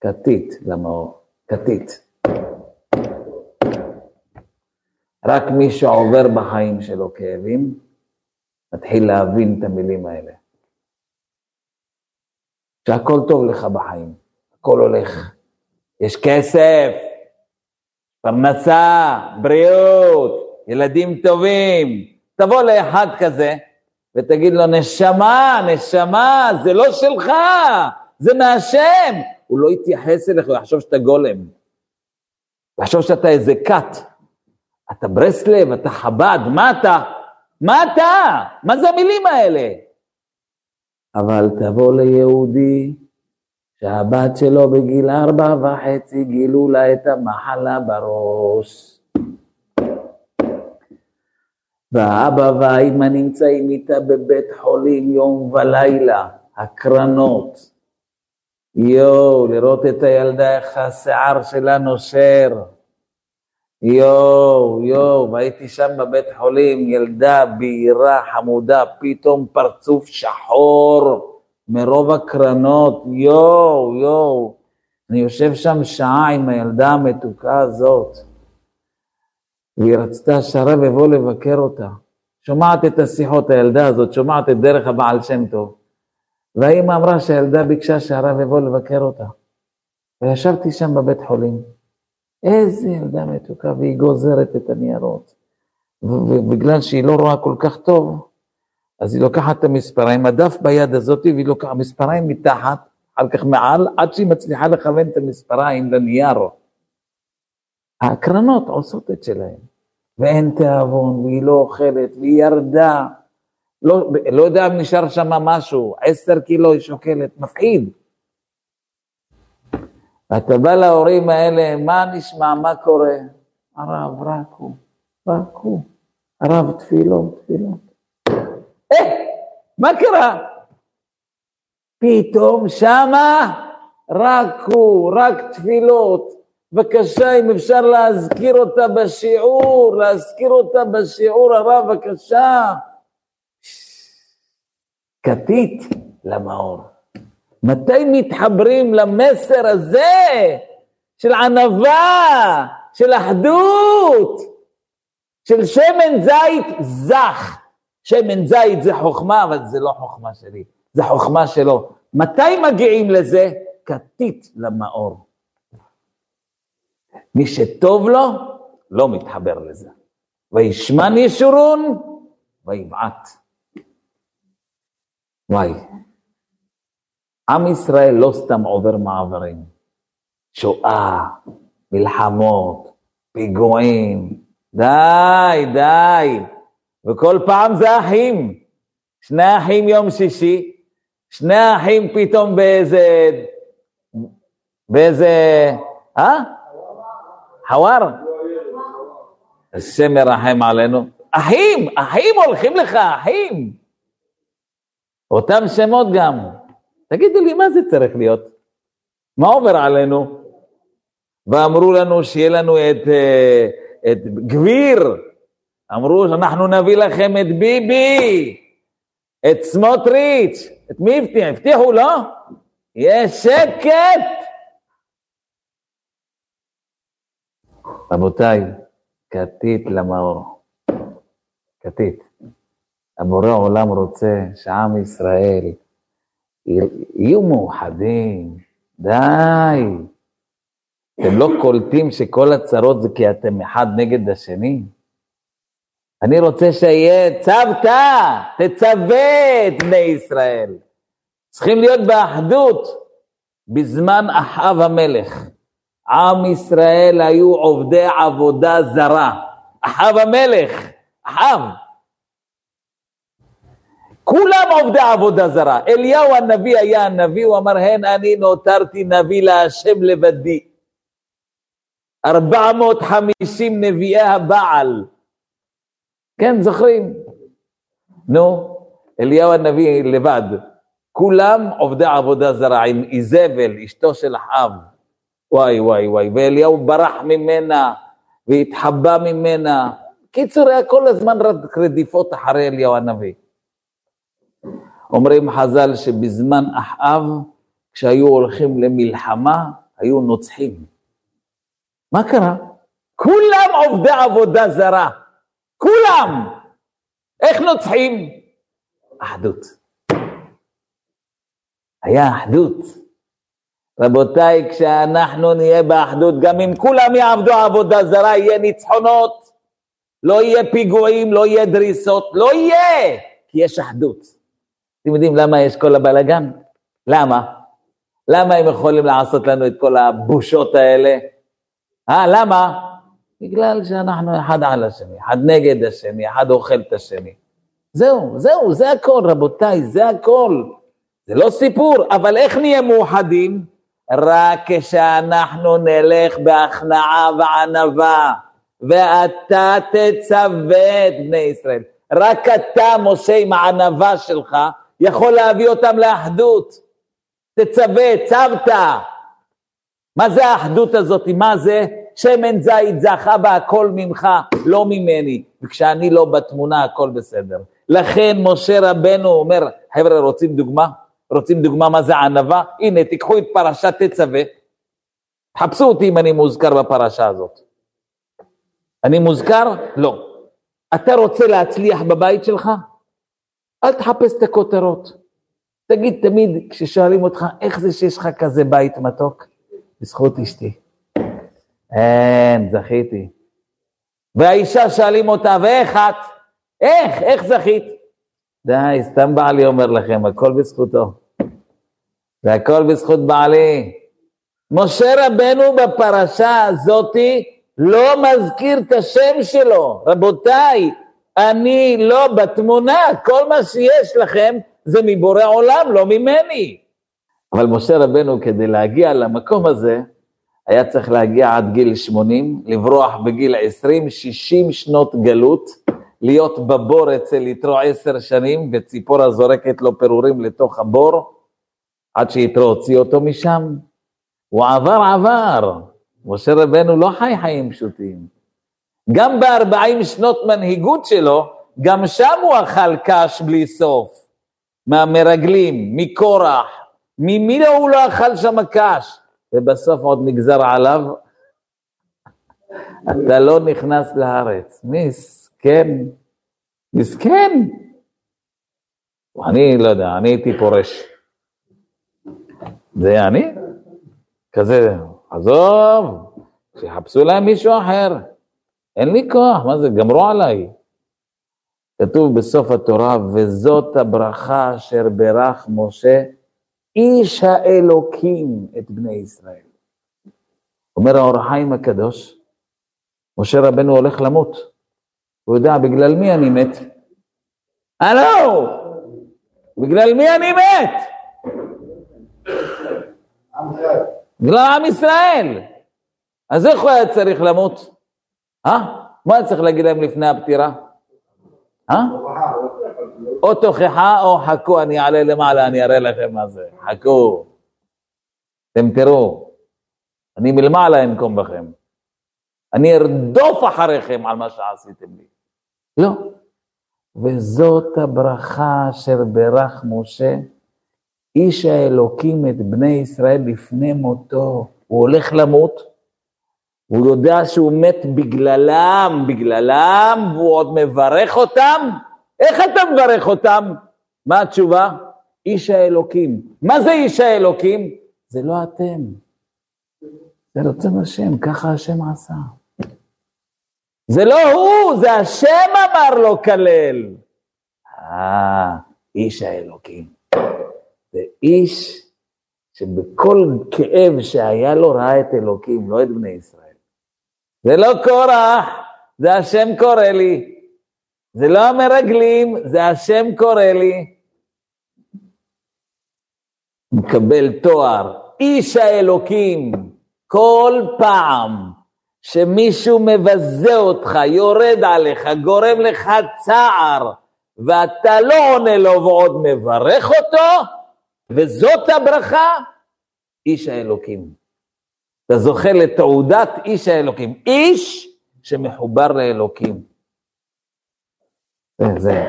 כתית למאור, כתית. רק מי שעובר בחיים שלו כאבים, מתחיל להבין את המילים האלה. שהכל טוב לך בחיים, הכל הולך. יש כסף, פרנסה, בריאות, ילדים טובים. תבוא לאחד כזה ותגיד לו, נשמה, נשמה, זה לא שלך, זה מהשם. הוא לא יתייחס אליך, הוא יחשוב שאתה גולם. הוא יחשוב שאתה איזה כת. אתה ברסלב, אתה חב"ד, מה אתה? מה אתה? מה זה המילים האלה? אבל תבוא ליהודי שהבת שלו בגיל ארבע וחצי גילו לה את המחלה בראש. והאבא והאימא נמצאים איתה בבית חולים יום ולילה, הקרנות. יואו, לראות את הילדה איך השיער שלה נושר. יואו, יואו, והייתי שם בבית חולים, ילדה בהירה, חמודה, פתאום פרצוף שחור מרוב הקרנות, יואו, יואו. אני יושב שם שעה עם הילדה המתוקה הזאת, והיא רצתה שהרב יבוא לבקר אותה. שומעת את השיחות, הילדה הזאת, שומעת את דרך הבעל שם טוב. והאימא אמרה שהילדה ביקשה שהרב יבוא לבקר אותה. וישבתי שם בבית חולים. איזה ילדה מתוקה, והיא גוזרת את הניירות. ובגלל שהיא לא רואה כל כך טוב, אז היא לוקחת את המספריים, הדף ביד הזאת, והיא לוקחת מספריים מתחת, אחר כך מעל, עד שהיא מצליחה לכוון את המספריים לנייר. ההקרנות עושות את שלהן, ואין תיאבון, והיא לא אוכלת, והיא ירדה, לא, לא יודע אם נשאר שם משהו, עשר קילו היא שוקלת, מפחיד. ואתה בא להורים האלה, מה נשמע, מה קורה? הרב, רק הוא, רק הוא. הרב, תפילות, תפילות. אה, מה קרה? פתאום שמה רק הוא, רק תפילות. בבקשה, אם אפשר להזכיר אותה בשיעור, להזכיר אותה בשיעור, הרב, בבקשה. כתית למאור. מתי מתחברים למסר הזה של ענווה, של אחדות, של שמן זית זך? שמן זית זה חוכמה, אבל זה לא חוכמה שלי, זה חוכמה שלו. מתי מגיעים לזה? כתית למאור. מי שטוב לו, לא מתחבר לזה. וישמן ישורון, ויבעט. וואי, עם ישראל לא סתם עובר מעברים. שואה, מלחמות, פיגועים, די, די. וכל פעם זה אחים. שני אחים יום שישי, שני אחים פתאום באיזה... באיזה... אה? חוואר? השם מרחם עלינו. אחים, אחים הולכים לך, אחים. אותם שמות גם. תגידו לי, מה זה צריך להיות? מה עובר עלינו? ואמרו לנו שיהיה לנו את, אה, את גביר, אמרו שאנחנו נביא לכם את ביבי, את סמוטריץ', את מי הבטיח? הבטיחו, לא? יש שקט. רבותיי, כתית למאור, כתית. הבורא עולם רוצה שעם ישראל יהיו מאוחדים, די. אתם לא קולטים שכל הצרות זה כי אתם אחד נגד השני? אני רוצה שיהיה צוותא, תצווה את בני ישראל. צריכים להיות באחדות. בזמן אחאב המלך, עם ישראל היו עובדי עבודה זרה. אחאב המלך, אחאב. כולם עובדי עבודה זרה. אליהו הנביא היה הנביא, הוא אמר, הן אני נותרתי נביא להשם לבדי. 450 נביאי הבעל. כן, זוכרים? נו, אליהו הנביא לבד. כולם עובדי עבודה זרה, עם איזבל, אשתו של אחאב. וואי, וואי, וואי. ואליהו ברח ממנה, והתחבא ממנה. קיצור, היה כל הזמן רדיפות אחרי אליהו הנביא. אומרים חז"ל שבזמן אחאב, כשהיו הולכים למלחמה, היו נוצחים. מה קרה? כולם עובדי עבודה זרה. כולם. איך נוצחים? אחדות. היה אחדות. רבותיי, כשאנחנו נהיה באחדות, גם אם כולם יעבדו עבודה זרה, יהיה ניצחונות, לא יהיה פיגועים, לא יהיה דריסות, לא יהיה, כי יש אחדות. אתם יודעים למה יש כל הבלגן? למה? למה הם יכולים לעשות לנו את כל הבושות האלה? אה, למה? בגלל שאנחנו אחד על השני, אחד נגד השני, אחד אוכל את השני. זהו, זהו, זה הכל, רבותיי, זה הכל. זה לא סיפור, אבל איך נהיה מאוחדים? רק כשאנחנו נלך בהכנעה וענווה, ואתה תצווה את בני ישראל. רק אתה, משה, עם הענווה שלך, יכול להביא אותם לאחדות. תצווה, צבת. מה זה האחדות הזאת? מה זה? שמן זית זכה והכל ממך, לא ממני. וכשאני לא בתמונה, הכל בסדר. לכן משה רבנו אומר, חבר'ה, רוצים דוגמה? רוצים דוגמה מה זה ענווה? הנה, תיקחו את פרשת תצווה, חפשו אותי אם אני מוזכר בפרשה הזאת. אני מוזכר? לא. אתה רוצה להצליח בבית שלך? אל תחפש את הכותרות. תגיד תמיד, כששואלים אותך, איך זה שיש לך כזה בית מתוק? בזכות אשתי. אין, זכיתי. והאישה שואלים אותה, ואיך את? איך? איך זכית? די, סתם בעלי אומר לכם, הכל בזכותו. זה הכל בזכות בעלי. משה רבנו בפרשה הזאתי לא מזכיר את השם שלו. רבותיי, אני לא בתמונה, כל מה שיש לכם זה מבורא עולם, לא ממני. אבל משה רבנו, כדי להגיע למקום הזה, היה צריך להגיע עד גיל 80, לברוח בגיל 20, 60 שנות גלות, להיות בבור אצל יתרו עשר שנים, וציפורה זורקת לו פירורים לתוך הבור, עד שיתרו הוציא אותו משם. הוא עבר עבר, משה רבנו לא חי חיים פשוטים. גם בארבעים שנות מנהיגות שלו, גם שם הוא אכל קש בלי סוף. מהמרגלים, מקורח, ממי לא הוא לא אכל שם קש? ובסוף עוד נגזר עליו, אתה לא נכנס לארץ. מסכן, מסכן. אני לא יודע, אני הייתי פורש. זה אני? כזה, עזוב, שיחפשו להם מישהו אחר. אין לי כוח, מה זה, גמרו עליי. כתוב בסוף התורה, וזאת הברכה אשר ברך משה, איש האלוקים את בני ישראל. אומר האור החיים הקדוש, משה רבנו הולך למות. הוא יודע, בגלל מי אני מת? הלו! בגלל מי אני מת? בגלל עם ישראל. אז איך הוא היה צריך למות? אה? מה צריך להגיד להם לפני הפטירה? אה? או תוכחה או חכו, אני אעלה למעלה, אני אראה לכם מה זה. חכו. אתם תראו, אני מלמעלה אנקום בכם. אני ארדוף אחריכם על מה שעשיתם לי. לא. וזאת הברכה אשר ברך משה, איש האלוקים את בני ישראל לפני מותו. הוא הולך למות, הוא יודע שהוא מת בגללם, בגללם, והוא עוד מברך אותם? איך אתה מברך אותם? מה התשובה? איש האלוקים. מה זה איש האלוקים? זה לא אתם. זה רצון השם, ככה השם עשה. זה לא הוא, זה השם אמר לו כלל. אה, איש האלוקים. זה איש שבכל כאב שהיה לו ראה את אלוקים, לא את בני ישראל. זה לא קורח, זה השם קורא לי. זה לא המרגלים, זה השם קורא לי. מקבל תואר, איש האלוקים, כל פעם שמישהו מבזה אותך, יורד עליך, גורם לך צער, ואתה לא עונה לו ועוד מברך אותו, וזאת הברכה, איש האלוקים. אתה זוכה לתעודת איש האלוקים. איש שמחובר לאלוקים. זה,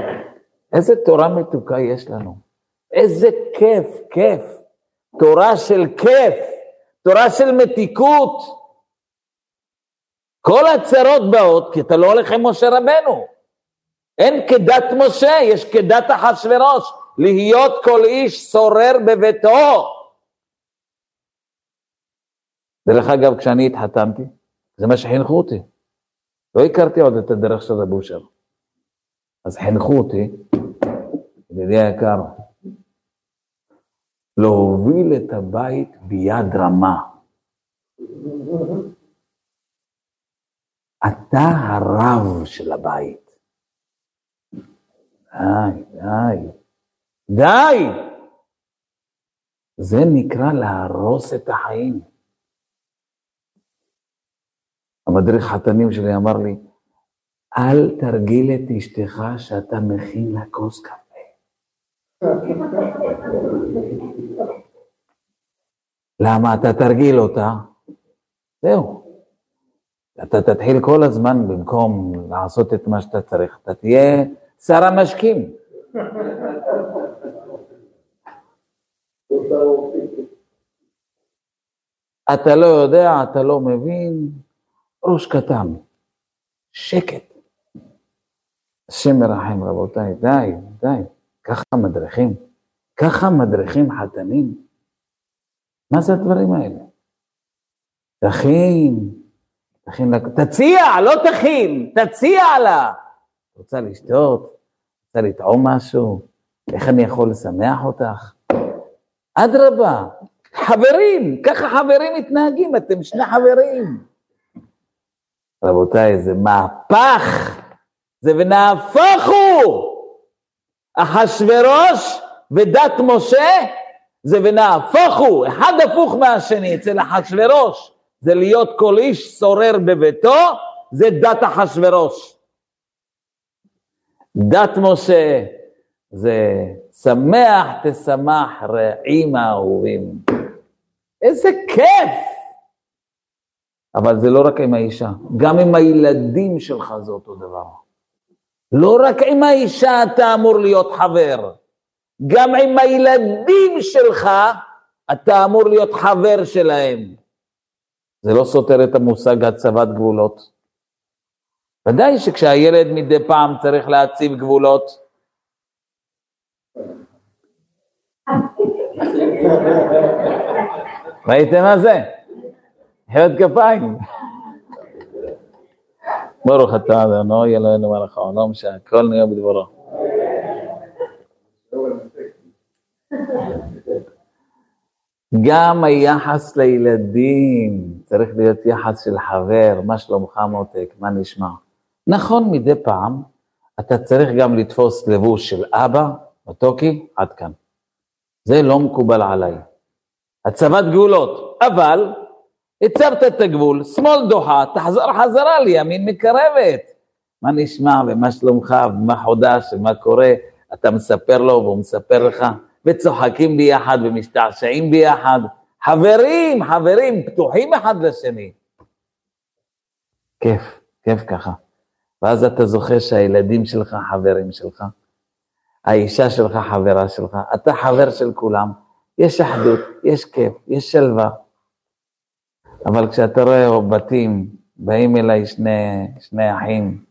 איזה תורה מתוקה יש לנו. איזה כיף, כיף. תורה של כיף, תורה של מתיקות. כל הצרות באות כי אתה לא הולך עם משה רבנו. אין כדת משה, יש כדת אחשורוש, להיות כל איש שורר בביתו. דרך אגב, כשאני התחתנתי, זה מה שחינכו אותי. לא הכרתי עוד את הדרך של רב אושר. אז חינכו אותי, ידידי היקר, להוביל את הבית ביד רמה. אתה הרב של הבית. די, די, די. זה נקרא להרוס את החיים. המדריך חתנים שלי אמר לי, אל תרגיל את אשתך שאתה מכין לה כוס קפה. למה אתה תרגיל אותה? זהו. אתה תתחיל כל הזמן, במקום לעשות את מה שאתה צריך, אתה תהיה שר המשקים. אתה לא יודע, אתה לא מבין, ראש קטן, שקט. השם מרחם רבותיי, די, די, ככה מדריכים, ככה מדריכים חתנים. מה זה הדברים האלה? תכין, תכין, תציע, לא תכין, תציע לה. רוצה לשתות? רוצה לטעום משהו? איך אני יכול לשמח אותך? אדרבה, חברים, ככה חברים מתנהגים, אתם שני חברים. רבותיי, זה מהפך, זה ונהפוך הוא. אחשורוש ודת משה זה ונהפוך הוא, אחד הפוך מהשני, אצל אחשורוש זה להיות כל איש שורר בביתו, זה דת אחשורוש. דת משה זה שמח תשמח רעים האהובים. איזה כיף! אבל זה לא רק עם האישה, גם עם הילדים שלך זה אותו דבר. לא רק עם האישה אתה אמור להיות חבר, גם עם הילדים שלך אתה אמור להיות חבר שלהם. זה לא סותר את המושג הצבת גבולות. ודאי שכשהילד מדי פעם צריך להציב גבולות, ראיתם מה זה? מחיאות כפיים. ברוך אתה אדונו אלוהינו מלך העולם שהכל נהיה בדברו. גם היחס לילדים צריך להיות יחס של חבר, מה שלומך מותק, מה נשמע. נכון, מדי פעם אתה צריך גם לתפוס לבוש של אבא, מתוקי, עד כאן. זה לא מקובל עליי. הצבת גבולות, אבל הצבת את הגבול, שמאל דוחה, תחזור חזרה לימין מקרבת. מה נשמע ומה שלומך ומה חודש ומה קורה, אתה מספר לו והוא מספר לך, וצוחקים ביחד ומשתעשעים ביחד. חברים, חברים, פתוחים אחד לשני. כיף, כיף ככה. ואז אתה זוכר שהילדים שלך חברים שלך, האישה שלך חברה שלך, אתה חבר של כולם, יש אחדות, יש כיף, יש שלווה. אבל כשאתה רואה בתים, באים אליי שני, שני אחים,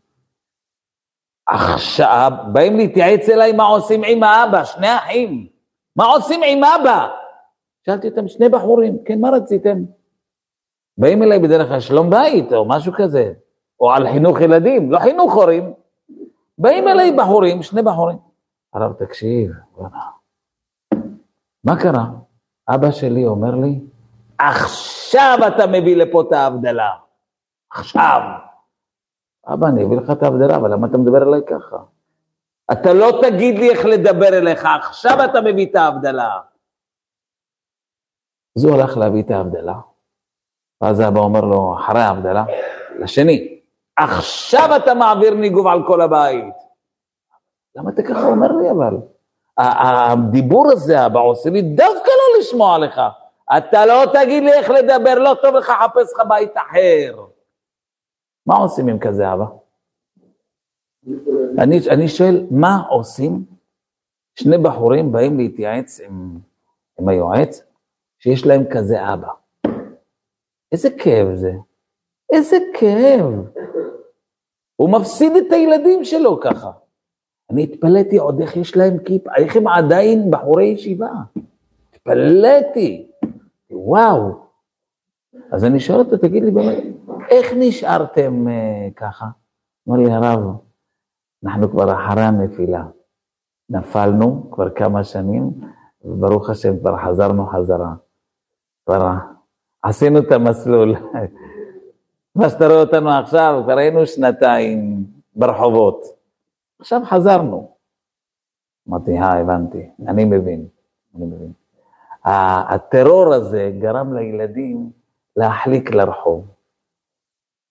עכשיו, באים להתייעץ אליי מה עושים עם האבא, שני אחים, מה עושים עם אבא? שאלתי אותם, שני בחורים, כן, מה רציתם? באים אליי בדרך כלל שלום בית או משהו כזה, או על חינוך ילדים, לא חינוך הורים. באים אליי בחורים, שני בחורים. הרב, תקשיב, מה קרה? אבא שלי אומר לי, עכשיו אתה מביא לפה את ההבדלה. עכשיו. אבא, אני אביא לך את ההבדלה, אבל למה אתה מדבר אליי ככה? אתה לא תגיד לי איך לדבר אליך, עכשיו אתה מביא את ההבדלה. אז הוא הלך להביא את ההבדלה, ואז אבא אומר לו, אחרי ההבדלה, לשני, עכשיו אתה מעביר ניגוב על כל הבית. למה אתה ככה אומר לי אבל? הדיבור הזה, אבא, עושה לי דווקא לא לשמוע לך. אתה לא תגיד לי איך לדבר, לא טוב לך, חפש לך בית אחר. מה עושים עם כזה אבא? אני, אני שואל, מה עושים? שני בחורים באים להתייעץ עם, עם היועץ, שיש להם כזה אבא. איזה כאב זה. איזה כאב. הוא מפסיד את הילדים שלו ככה. אני התפלאתי עוד איך יש להם כיפה, איך הם עדיין בחורי ישיבה. התפלאתי. וואו. אז אני שואל אותו, תגיד לי באמת, איך נשארתם uh, ככה? אמר לי הרב, אנחנו כבר אחרי הנפילה. נפלנו כבר כמה שנים, וברוך השם כבר חזרנו חזרה. כבר עשינו את המסלול. מה שאתה רואה אותנו עכשיו, כבר היינו שנתיים ברחובות. עכשיו חזרנו. אמרתי, אה, הבנתי, אני מבין, אני מבין. הטרור הזה גרם לילדים להחליק לרחוב,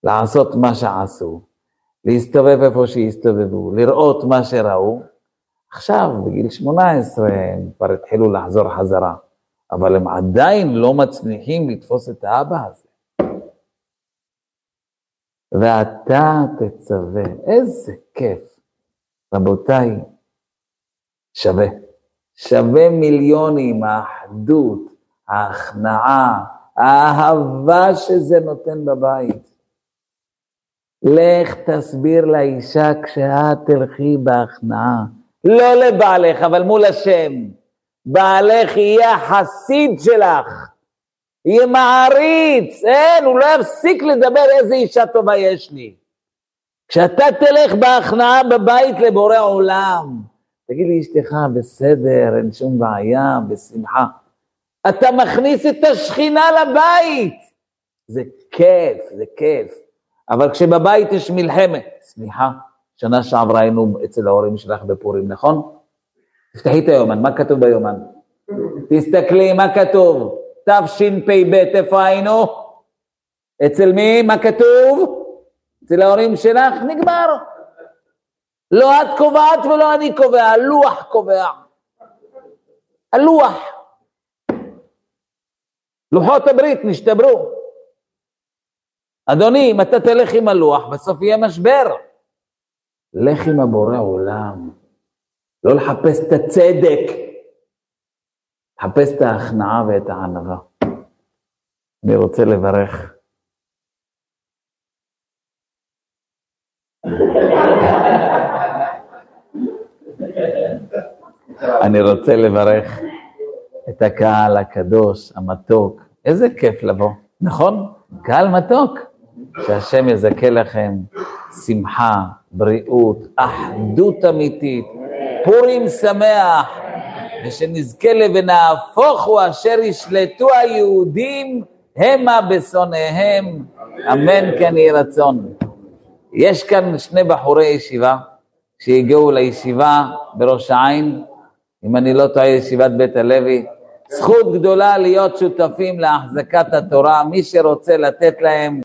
לעשות מה שעשו, להסתובב איפה שהסתובבו, לראות מה שראו. עכשיו, בגיל 18, הם כבר התחילו לחזור חזרה, אבל הם עדיין לא מצליחים לתפוס את האבא הזה. ואתה תצווה, איזה כיף. רבותיי, שווה. שווה מיליונים, האחדות, ההכנעה, האהבה שזה נותן בבית. לך תסביר לאישה כשאת תלכי בהכנעה, לא לבעלך, אבל מול השם. בעלך יהיה החסיד שלך, יהיה מעריץ, אין, הוא לא יפסיק לדבר איזה אישה טובה יש לי. כשאתה תלך בהכנעה בבית לבורא עולם, תגיד לי, אשתך, בסדר, אין שום בעיה, בשמחה. אתה מכניס את השכינה לבית. זה כיף, זה כיף. אבל כשבבית יש מלחמת, סליחה, שנה שעברה היינו אצל ההורים שלך בפורים, נכון? תפתחי את היומן, מה כתוב ביומן? תסתכלי, מה כתוב? תשפ"ב, איפה היינו? אצל מי? מה כתוב? אצל ההורים שלך? נגמר. לא את קובעת ולא אני קובע, הלוח קובע. הלוח. לוחות הברית נשתברו. אדוני, אם אתה תלך עם הלוח, בסוף יהיה משבר. לך עם הבורא עולם. לא לחפש את הצדק, לחפש את ההכנעה ואת הענווה. אני רוצה לברך. אני רוצה לברך את הקהל הקדוש, המתוק. איזה כיף לבוא, נכון? קהל מתוק. שהשם יזכה לכם שמחה, בריאות, אחדות אמיתית, פורים שמח, ושנזכה ונהפוך הוא אשר ישלטו היהודים המה בשונאיהם, אמן כן יהי רצון. יש כאן שני בחורי ישיבה שהגיעו לישיבה בראש העין, אם אני לא טועה, ישיבת בית הלוי. זכות גדולה להיות שותפים להחזקת התורה, מי שרוצה לתת להם